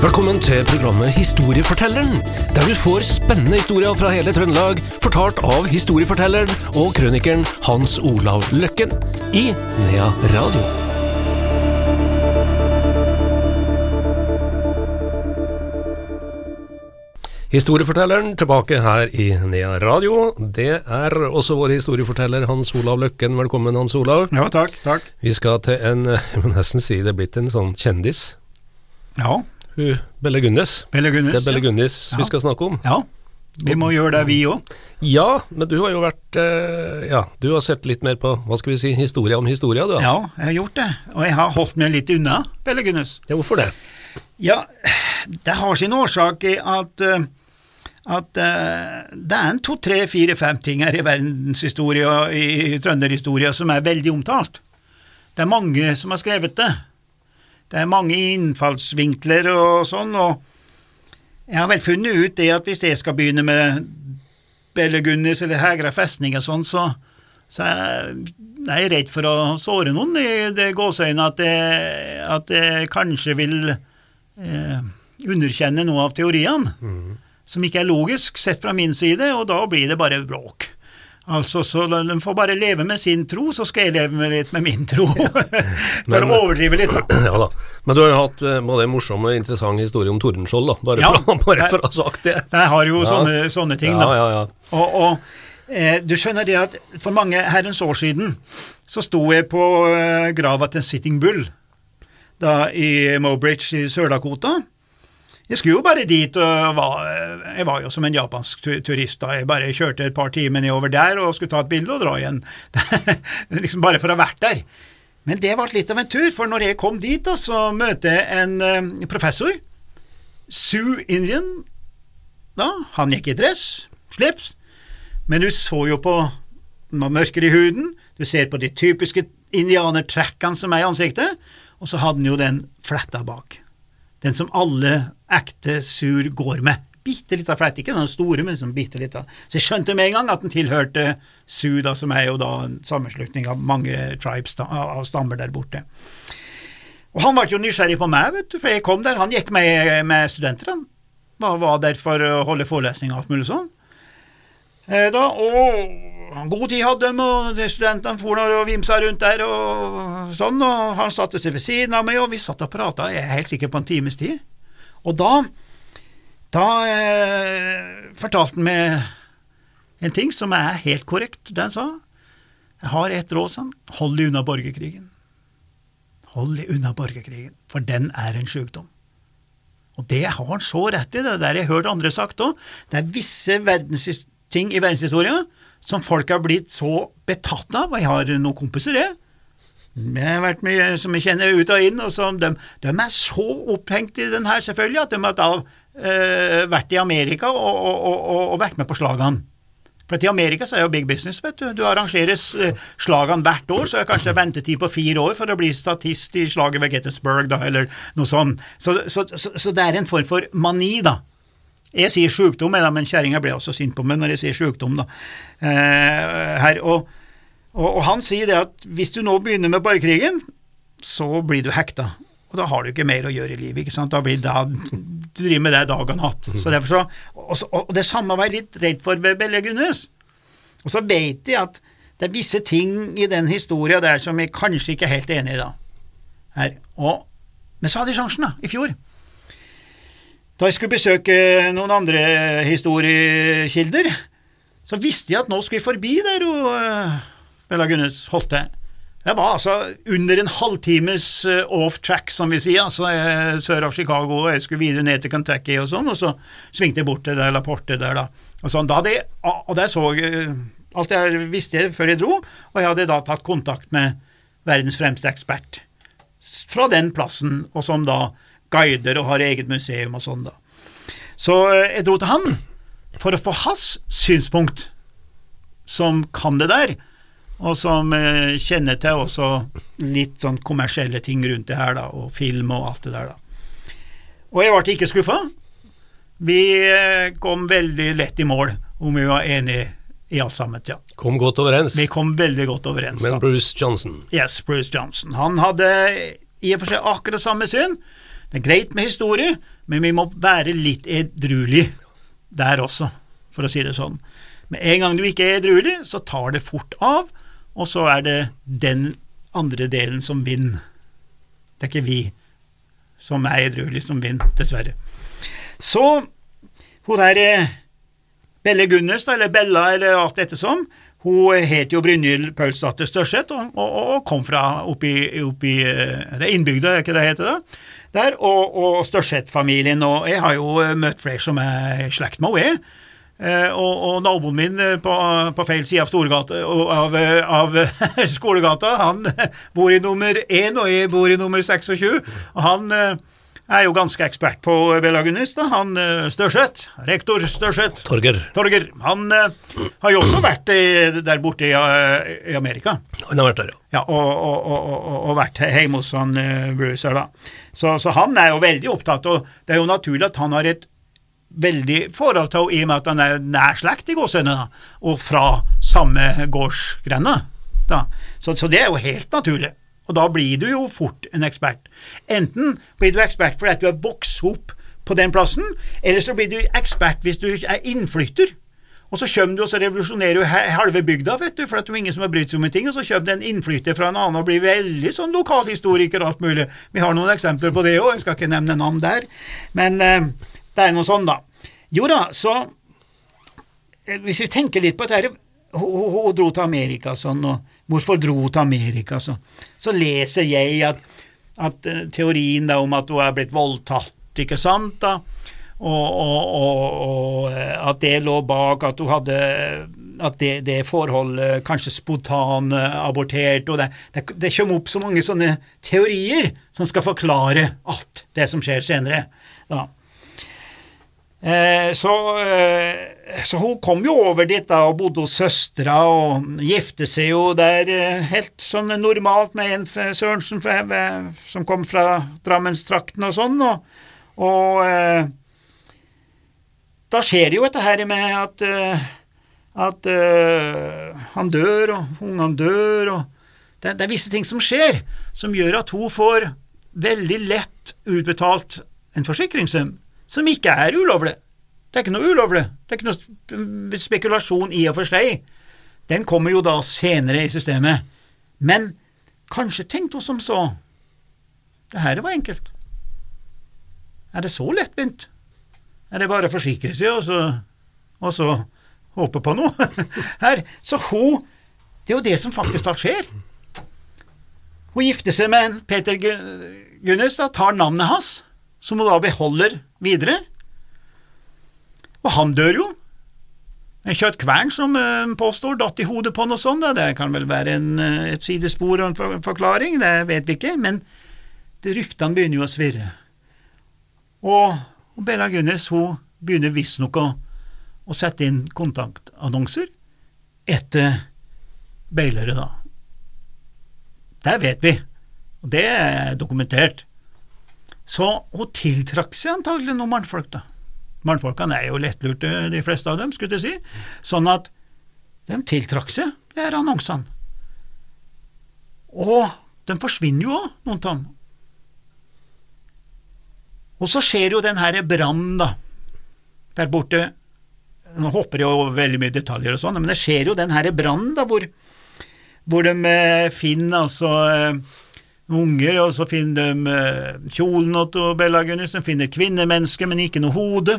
Velkommen til programmet Historiefortelleren, der du får spennende historier fra hele Trøndelag, fortalt av historiefortelleren og krønikeren Hans Olav Løkken i Nea Radio. Historiefortelleren tilbake her i Nea Radio. Det er også vår historieforteller Hans Olav Løkken. Velkommen, Hans Olav. Ja, takk, takk. Vi skal til en, jeg må nesten si det er blitt en sånn kjendis. Ja, Hun Belle Gunnes. Belle Gunnes. Det er Belle ja. Gunnes vi skal snakke om. Ja, vi må gjøre det vi òg. Ja, men du har jo vært eh, Ja, du har sett litt mer på, hva skal vi si, historie om historia, du. Ja, jeg har gjort det. Og jeg har holdt meg litt unna Belle Gunnes. Ja, hvorfor det? Ja, det har sin årsak i at eh, at eh, det er en to, tre, fire, fem ting her i verdenshistorie og i trønderhistorie som er veldig omtalt. Det er mange som har skrevet det. Det er mange innfallsvinkler og sånn, og jeg har vel funnet ut det at hvis jeg skal begynne med Bellegunnis eller Hegra festning og sånn, så, så er jeg er redd for å såre noen i det gåseøynet at jeg, at jeg kanskje vil eh, underkjenne noe av teoriene som ikke er logisk sett fra min side, og da blir det bare bråk. Altså, så De får bare leve med sin tro, så skal jeg leve med litt med min tro. For Men- å overdrive litt. Ja da. Men du har jo hatt eh, både en morsom og interessant historie om Tordenskjold, da. Bare, Ja, for, bare der, for å ha sagt det. Jeg har jo Ja. sånne, sånne ting, ja, da. ja, ja. Og, og eh, du skjønner det at for mange herrens år siden så sto jeg på eh, grava til Sitting Bull da i Mobridge i Sør-Dakota. Jeg skulle jo bare dit, og var, jeg var jo som en japansk turist da. Jeg bare kjørte et par timer nedover der og skulle ta et bilde og dra igjen. liksom bare for å ha vært der. Men det ble litt av en tur, for når jeg kom dit, da, så møter jeg en eh, professor. Sue Indian. Da, han gikk i dress, slips, men du så jo på noe mørkere i huden, du ser på de typiske indianertrekkene som er i ansiktet, og så hadde han jo den fletta bak. Den som alle ekte sur går med. Bitte lita fleit, ikke den store, men sånn bitte lita. Så jeg skjønte med en gang at den tilhørte da, som er jo da en sammenslutning av mange tribes av stammer der borte. Og han ble jo nysgjerrig på meg, vet du, for jeg kom der. Han gikk med, med studenter, han. Var, var der for å holde forelesninger og alt mulig sånn. Eh, da, og god tid hadde de, og de studentene for og vimsa rundt der og sånn, og han satte seg ved siden av meg, og vi satt og prata, jeg er helt sikker på en times tid. Og da, da eh, fortalte han meg en ting som er helt korrekt, det han sa. Jeg har ett råd, sa hold deg unna borgerkrigen. Hold deg unna borgerkrigen, for den er en sykdom. Og det har han så rett i, det der jeg har hørt andre sagt òg. Det er visse ting i verdenshistoria som folk har blitt så betatt av, og jeg har noen kompiser, jeg. Det har vært mye som jeg kjenner ut og inn, og som de, de er så opphengt i den her, selvfølgelig, at de har da eh, vært i Amerika og, og, og, og, vært med på slagene. For I Amerika så er jo big business, vet du. Du arrangerer eh, slagene hvert år, så er det kanskje ventetid på fire år for å bli statist i slaget ved Gettysburg, da, eller noe sånt. Så, så, så, så det er en form for mani, da. Jeg sier sjukdom, men kjerringa ble også sint på meg når jeg sier sjukdom, da. Eh, her, og, og, og han sier det at hvis du nå begynner med borgerkrigen, så blir du hekta. Og da har du ikke mer å gjøre i livet, ikke sant. Da blir det, du driver med det dag og natt. Så derfor så, og, og det samme var jeg litt redd for ved Belle Gunnes. Og så vet de at det er visse ting i den historia der som jeg kanskje ikke er helt enig i da. Her. Og, men så hadde de sjansen, da, i fjor. Da jeg skulle besøke noen andre historiekilder, så visste jeg at nå skulle jeg forbi der og Bella Gunnes Holte. Det var altså under en halvtimes eh, off track, som vi sier, altså eh, sør av Chicago, og jeg skulle videre ned til Kentucky og sånn, og så svingte jeg bort til det Laporte der, da. Og, sånn, da jeg, og der så jeg alt jeg visste før jeg dro, og jeg hadde da tatt kontakt med verdens fremste ekspert fra den plassen, og som da guider og har eget museum og sånn, da. Så eh, jeg dro til han for å få hans synspunkt, som kan det der, og som eh, kjenner til også litt sånn kommersielle ting rundt det her, da, og film og alt det der, da. Og jeg ble ikke skuffa. Vi eh, kom veldig lett i mål om vi var enige i alt sammen, ja. Kom godt overens. Vi kom veldig godt overens. Men. Bruce Johnson Yes, Bruce Johnson. Han hadde i og for seg akkurat samme syn. Det er greit med historie, men vi må være litt edruelig der også, for å si det sånn. Med en gang du ikke er edruelig, så tar det fort av, og så er det den andre delen som vinner. Det er ikke vi som er edruelige som vinner, dessverre. Så hun der eh, Belle Gunnes, eller Bella, eller alt dette som, hun het jo Brynhild Paulsdatter Størseth og, og, og, kom fra oppi, oppi eh, det innbygda, er ikke det heter da? Der, og, og Størseth-familien, og jeg har jo møtt flere som er i slekt med henne. Eh, og, og, naboen min på, på feil side av, Storgata, av, av skolegata, han bor i nummer én, og jeg bor i nummer 26. Og han er jo ganske ekspert på Belagunist, da. Han Størseth, rektor Størseth. Torger. Torger. Han har jo også vært der borte i, i, Amerika. Han har vært der, ja. ja og, og, og, og vært hjemme hos han Bruce her, da. Så, så, han er jo veldig opptatt, og det er jo naturlig at han har et veldig forhold til i og med at han er nær slekt i gåsehudene, og fra samme gårdsgrenda. Så, så det er jo helt naturlig. Og da blir du jo fort en ekspert. Enten blir du ekspert fordi du har vokst opp på den plassen, eller så blir du ekspert hvis du er innflytter. Og så kommer du og så revolusjonerer du halve bygda, vet du, for det er ingen som har brydd seg om en ting, og så kommer det en innflytter fra en annen og blir veldig sånn lokalhistoriker og alt mulig. Vi har noen eksempler på det òg, jeg skal ikke nevne navn der, men uh, det er noe sånn, da. Jo da, så uh, Hvis vi tenker litt på dette hun, dro til Amerika sånn, og hvorfor dro til Amerika? sånn? så leser jeg at, at uh, teorien da, om at hun er blitt voldtatt, ikke sant, da, og, og, og, og eh, at det lå bak at hun hadde at det, det forholdet kanskje spontanabortert, og det, det, det kommer opp så mange sånne teorier som skal forklare alt det som skjer senere. da. Eh, så, eh, så, hun kom jo over dit da og bodde hos søstera og gifte seg jo der eh, helt sånn normalt med en Sørensen som kom fra Drammenstrakten og sånn, og, og da skjer det jo dette her med at, at uh, han dør, og ungene dør, og det, det, er visse ting som skjer som gjør at hun får veldig lett utbetalt en forsikringssum som ikke er ulovlig. Det er ikke noe ulovlig. Det er ikke noe spekulasjon i og for seg. Den kommer jo da senere i systemet. Men kanskje tenkte hun som så. Det her var enkelt. Er det så lettvint? Er det bare å forsikre seg, og så, og så håpe på noe? Her, Så hun Det er jo det som faktisk da skjer. Hun gifter seg med Peter Gunnes, da, tar navnet hans, som hun da beholder videre. Og han dør jo. En kjøttkvern som uh, påstår datt i hodet på noe sånt, da. det kan vel være en, uh, et sidespor og en forklaring, det vet vi ikke, men ryktene begynner jo å svirre. Og, og Bella Gunnes hun begynner visstnok å, å sette inn kontaktannonser etter bailere, da. Der vet vi, og det er dokumentert. Så hun tiltrakk seg antagelig noen mannfolk, da. Mannfolkene er jo lettlurte, de fleste av dem, skulle jeg si, sånn at de tiltrakk seg de her annonsene. Og de forsvinner jo òg, noen av dem. Og så skjer jo den her brannen, da, der borte. Nå hopper jeg over veldig mye detaljer og sånn, men det skjer jo den her brannen, da, hvor, hvor de eh, finner altså eh, unger, og så finner de uh, kjolen til Bella Gunnis, de finner kvinnemennesker, men ikke noe hode,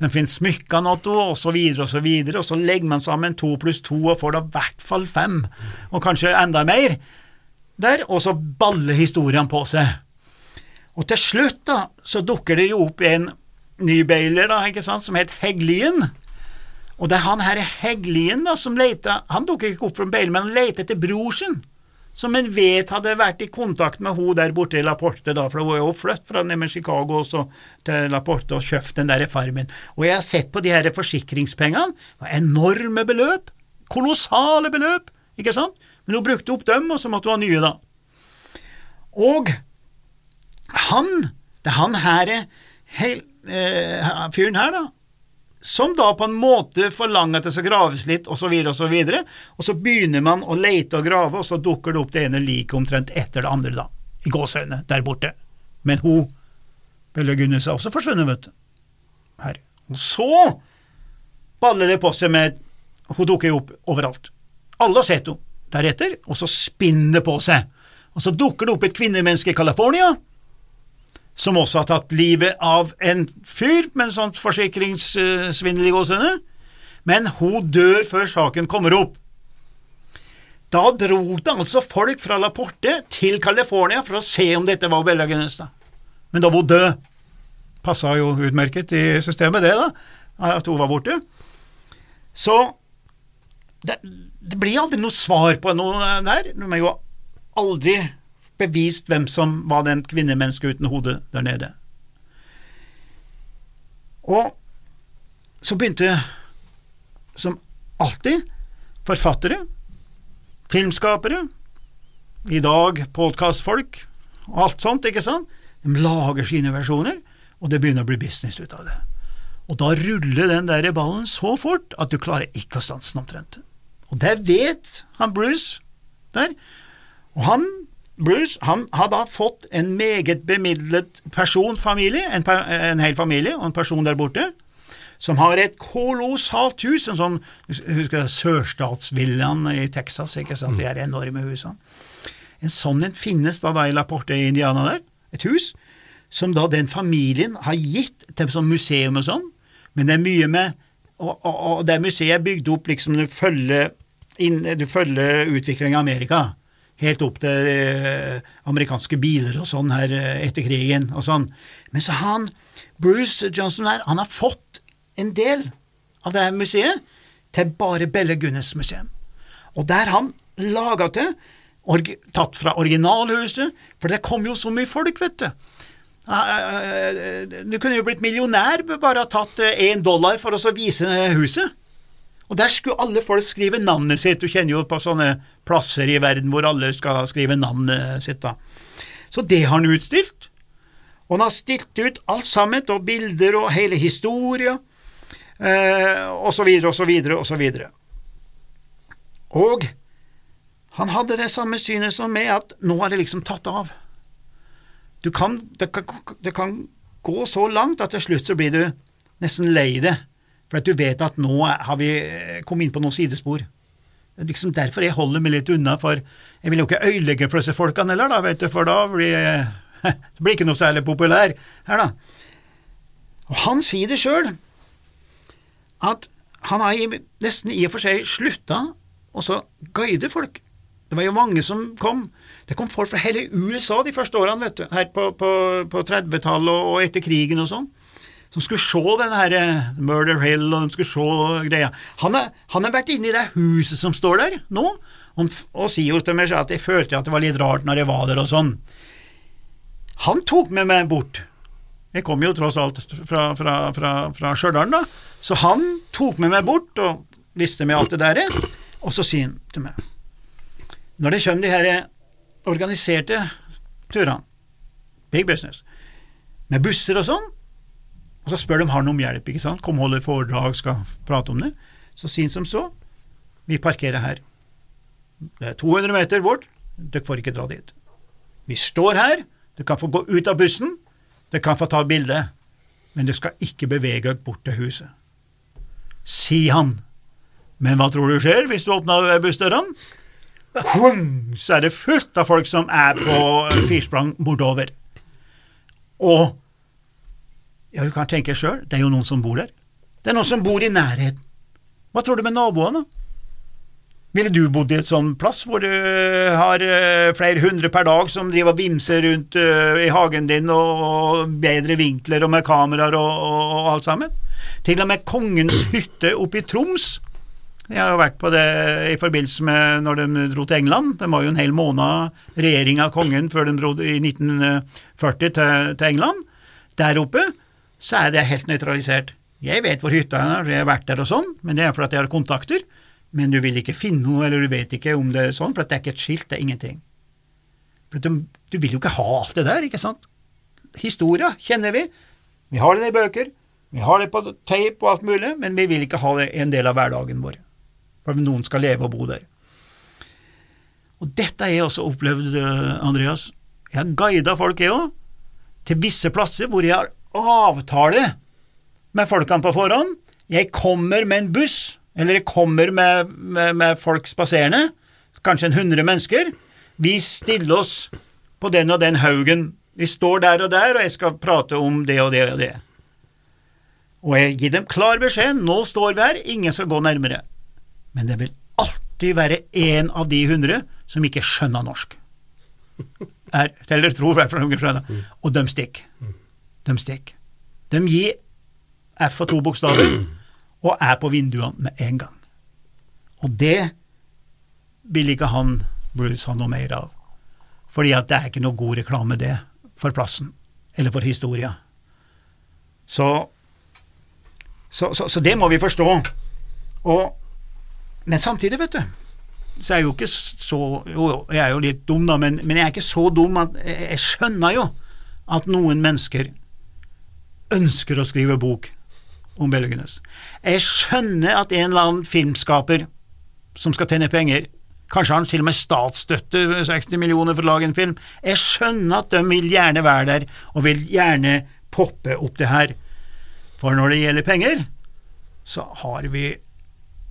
de finner smykkene til og så videre og så videre, og så legger man sammen to pluss to og får da i hvert fall fem, og kanskje enda mer, der, og så baller historien på seg. Og til slutt, da, så dukker det jo opp en ny bailer, da, ikke sant, som het Heglien. Og det er han herre Heglien da, som leter, han dukker ikke opp fra bailer, men han leter etter bror sin som en vet hadde vært i kontakt med hun der borte i La Porte, da, for hun er jo flyttet fra Chicago også til Laporte og kjøpt den der farmen. Og jeg har sett på de her forsikringspengene, enorme beløp, kolossale beløp, ikke sant, men hun brukte opp dem, og så måtte hun ha nye, da. Og han, det er han her, hel, eh, fyren her, da, som da på en måte forlanger at det skal graves litt, osv., osv., og så begynner man å lete og grave, og så dukker det opp det ene liket omtrent etter det andre, da, i gåseøynene, der borte. Men hun Belle Gunnes er også forsvunnet, vet du. Her. Og så baller det på seg med Hun dukker jo opp overalt. Alle har sett henne deretter, og så spinner det på seg. Og så dukker det opp et kvinnemenneske i California, som også har tatt livet av en fyr med en sånn forsikringssvindel i gåsehudene, men hun dør før saken kommer opp. Da dro det altså folk fra La Porte til California for å se om dette var Bella Genesta. Men da var hun død. Passa jo utmerket i systemet, det, da, at hun var borte. Så det, det blir aldri noe svar på noe der. De har jo aldri bevist hvem som var den kvinnemennesket uten hode der nede. Og så begynte, som alltid, forfattere, filmskapere, i dag podkastfolk og alt sånt, ikke sant, de lager sine versjoner, og det begynner å bli business ut av det. Og da ruller den der ballen så fort at du klarer ikke å stanse den omtrent. Og det vet han Bruce der. Og han, Bruce, han har da fått en meget bemidlet personfamilie, en, en hel familie og en person der borte, som har et kolossalt hus, en sånn husker sørstatsvillaen i Texas, ikke sant, de er enorme husene. En sånn en finnes da, da i La Porte i Indiana der, et hus, som da den familien har gitt til sånn museum og sånn, men det er mye med Og, og, og det museet er bygd opp liksom du følger, inn, du følger utviklingen i Amerika, helt opp til eh, amerikanske biler og sånn her eh, etter krigen og sånn. Men så han, Bruce Johnson her, han har fått en del av det her museet til bare Belle Gunnes museum. Og der han laga til, tatt fra originalhuset, for det kom jo så mye folk, vet du. Du kunne jo blitt millionær bare ha tatt én eh, dollar for å vise huset. Og der skulle alle folk skrive navnet sitt, du kjenner jo på sånne plasser i verden hvor alle skal skrive navnet sitt, da. Så det har han utstilt. Og han har stilt ut alt sammen, og bilder og hele historia, eh, og så videre og så videre og så videre. Og han hadde det samme synet som meg, at nå er det liksom tatt av. Kan, det, kan, det, kan, gå så langt at til slutt så blir du nesten lei det, for at du vet at nå har vi eh, kommet inn på noen sidespor. Det er liksom derfor jeg holder meg litt unna, for jeg vil jo ikke øyelegge for disse folkene heller, da, vet du, for da blir det ikke noe særlig populær her, da. Og han sier det sjøl, at han har nesten i og for seg slutta å guide folk. Det var jo mange som kom. Det kom folk fra hele USA de første årene, vet du, her på, på, på 30-tallet og etter krigen og sånn, som skulle se den her eh, Murder Hill, og de skulle se greia. Han har vært inne i det huset som står der nå, og, og sier jo til meg at jeg følte at det var litt rart når jeg var der og sånn. Han tok med meg bort. Jeg kom jo tross alt fra, fra, fra, fra Stjørdal, da, så han tok med meg bort og visste med alt det der, og så sier han til meg Når det kommer de her organiserte turene, big business, med busser og sånn, og så spør de har noe om hjelp, ikke sant, kom holde foredrag, skal prate om det, så sier han som så, vi parkerer her, det er 200 meter bort, dere får ikke dra dit. Vi står her, dere kan få gå ut av bussen, dere kan få ta bilde, men dere skal ikke bevege dere bort til huset. Sier han. Men hva tror du skjer hvis du åpner bussdørene? Så er det fullt av folk som er på firsprang bortover. Og ja, du kan tenke sjøl, det er jo noen som bor der. Det er noen som bor i nærheten. Hva tror du med naboene? Ville du bodd i et sånn plass hvor du har uh, flere hundre per dag som driver og vimser rundt uh, i hagen din, og, bedre vinkler og med kameraer og, og, og alt sammen? Til og med Kongens hytte oppe i Troms jeg har jo vært på det i forbindelse med når de dro til England. Det var jo en hel måned regjering av kongen før de dro i 1940 til, til England. Der oppe så er det helt nøytralisert. Jeg vet hvor hytta er, jeg har vært der og sånn, men det er fordi jeg har kontakter. Men du vil ikke finne noe, eller du vet ikke om det er sånn, for det er ikke et skilt, det er ingenting. For du, du vil jo ikke ha alt det der, ikke sant? Historia kjenner vi, vi har det i bøker, vi har det på tape og alt mulig, men vi vil ikke ha det en del av hverdagen vår for noen skal leve og bo der. Og dette har jeg også opplevd, eh, Andreas. Jeg har guida folk, jeg òg. til visse plasser hvor jeg har avtale med folkene på forhånd. Jeg kommer med en buss, eller jeg kommer med, med, med folk spaserende, kanskje en hundre mennesker. Vi stiller oss på den og den haugen. Vi står der og der, og jeg skal prate om det og det og det. Og jeg gir dem klar beskjed, nå står vi her, ingen skal gå nærmere. Men det vil alltid være én av de hundre som ikke skjønner norsk. Er, eller tror i hvert fall de skjønner. Og de stikker. De stikker. De gir F og to bokstaver og er på vinduene med en gang. Og det vil ikke han Bruce ha noe mer av. Fordi at det er ikke noe god reklame, det, for plassen, eller for historia. Så, så, så, så det må vi forstå. Og, men samtidig, vet du, så er jeg jo ikke så Jo, jeg er jo litt dum, da, men, men jeg er ikke så dum at jeg, jeg skjønner jo at noen mennesker ønsker å skrive bok om Belgenes. Jeg skjønner at en eller annen filmskaper som skal tjene penger, kanskje han til og med statsstøtte 60 millioner for å lage en film, jeg skjønner at de vil gjerne være der og vil gjerne poppe opp det her, for når det gjelder penger, så har vi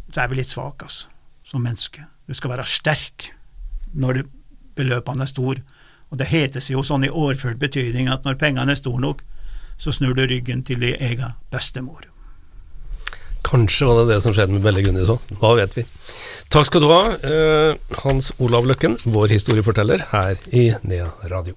så er vi litt svake, altså, som menneske. Du skal være sterk når beløpene er store, og det heter jo sånn i overført betydning at når pengene er store nok, så snur du ryggen til din egen bestemor. Kanskje var det det som skjedde med Belle Gunnis òg, hva vet vi. Takk skal du ha, eh, Hans Olav Løkken, vår historieforteller her i Nea Radio.